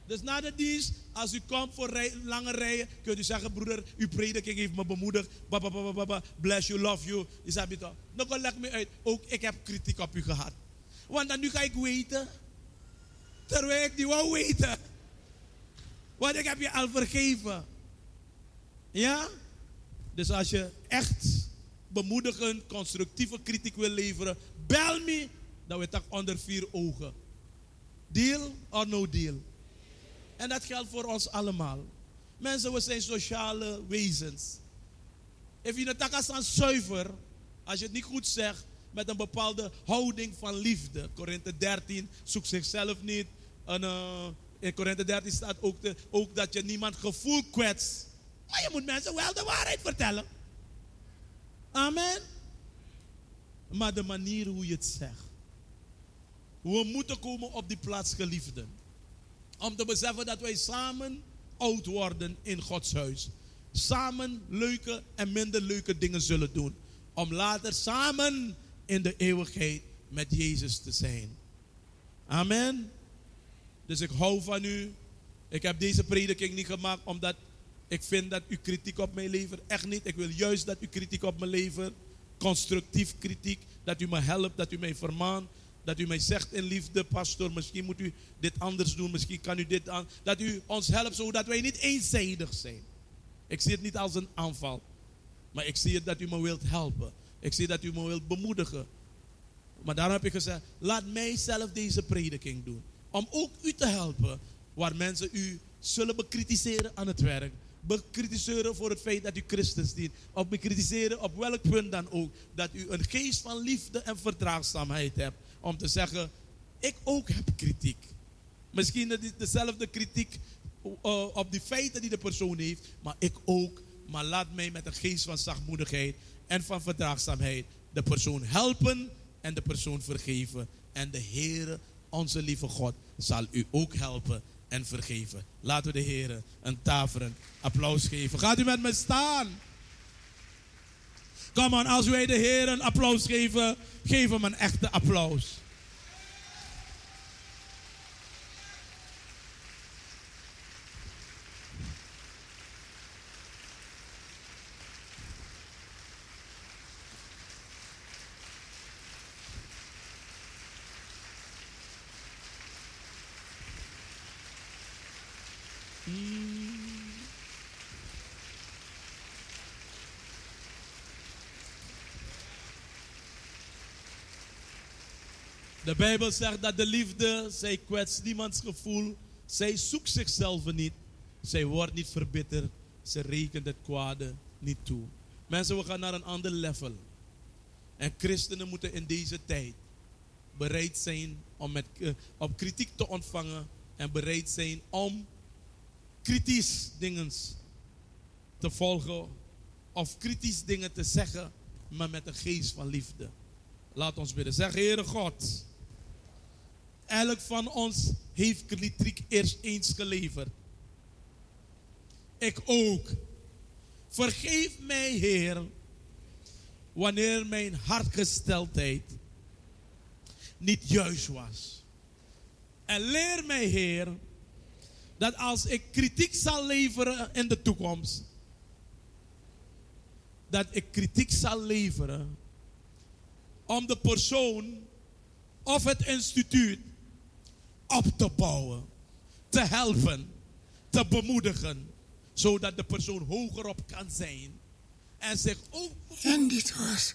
Dus na de dienst, als u komt voor lange rijen, kunt u zeggen, broeder, uw prediking heeft me bemoedigd. Bless you, love you. Is dat toch? Nou, leg me uit. Ook ik heb kritiek op u gehad. Want dan nu ga ik weten. Terwijl ik die wou weten. Want ik heb je al vergeven. Ja? Dus als je echt bemoedigend, constructieve kritiek wil leveren, bel me. Dan we tak onder vier ogen. Deal or no deal? En dat geldt voor ons allemaal. Mensen, we zijn sociale wezens. If je het aan zuiver, als je het niet goed zegt, met een bepaalde houding van liefde. Korinthe 13 zoekt zichzelf niet. En, uh, in Korinthe 13 staat ook, ook dat je niemand gevoel kwetst. Maar je moet mensen wel de waarheid vertellen. Amen. Maar de manier hoe je het zegt. We moeten komen op die plaats, geliefden. Om te beseffen dat wij samen oud worden in Gods huis. Samen leuke en minder leuke dingen zullen doen. Om later samen in de eeuwigheid met Jezus te zijn. Amen. Dus ik hou van u. Ik heb deze prediking niet gemaakt omdat ik vind dat u kritiek op mij levert. Echt niet. Ik wil juist dat u kritiek op me levert. Constructief kritiek. Dat u me helpt, dat u mij vermaant. Dat u mij zegt in liefde, pastor, misschien moet u dit anders doen. Misschien kan u dit aan. Dat u ons helpt zodat wij niet eenzijdig zijn. Ik zie het niet als een aanval. Maar ik zie het dat u me wilt helpen. Ik zie dat u me wilt bemoedigen. Maar daarom heb ik gezegd, laat mij zelf deze prediking doen. Om ook u te helpen waar mensen u zullen bekritiseren aan het werk. Bekritiseren voor het feit dat u Christus dient. Of bekritiseren op welk punt dan ook. Dat u een geest van liefde en verdraagzaamheid hebt. Om te zeggen, ik ook heb kritiek. Misschien dezelfde kritiek uh, op die feiten die de persoon heeft. Maar ik ook. Maar laat mij met een geest van zachtmoedigheid en van verdraagzaamheid de persoon helpen en de persoon vergeven. En de Heere, onze lieve God, zal u ook helpen en vergeven. Laten we de Heer een taverend applaus geven. Gaat u met me staan? Kom on, als wij de Heer een applaus geven, geef hem een echte applaus. De Bijbel zegt dat de liefde, zij kwetst niemands gevoel. Zij zoekt zichzelf niet. Zij wordt niet verbitterd. Ze rekent het kwade niet toe. Mensen, we gaan naar een ander level. En christenen moeten in deze tijd bereid zijn om met, uh, op kritiek te ontvangen. En bereid zijn om kritisch dingen te volgen. Of kritisch dingen te zeggen, maar met een geest van liefde. Laat ons bidden. Zeg, Heere God. Elk van ons heeft kritiek eerst eens geleverd. Ik ook. Vergeef mij, Heer, wanneer mijn hartgesteldheid niet juist was. En leer mij, Heer, dat als ik kritiek zal leveren in de toekomst, dat ik kritiek zal leveren om de persoon of het instituut op te bouwen, te helpen, te bemoedigen, zodat de persoon hogerop kan zijn en zich ook. En dit was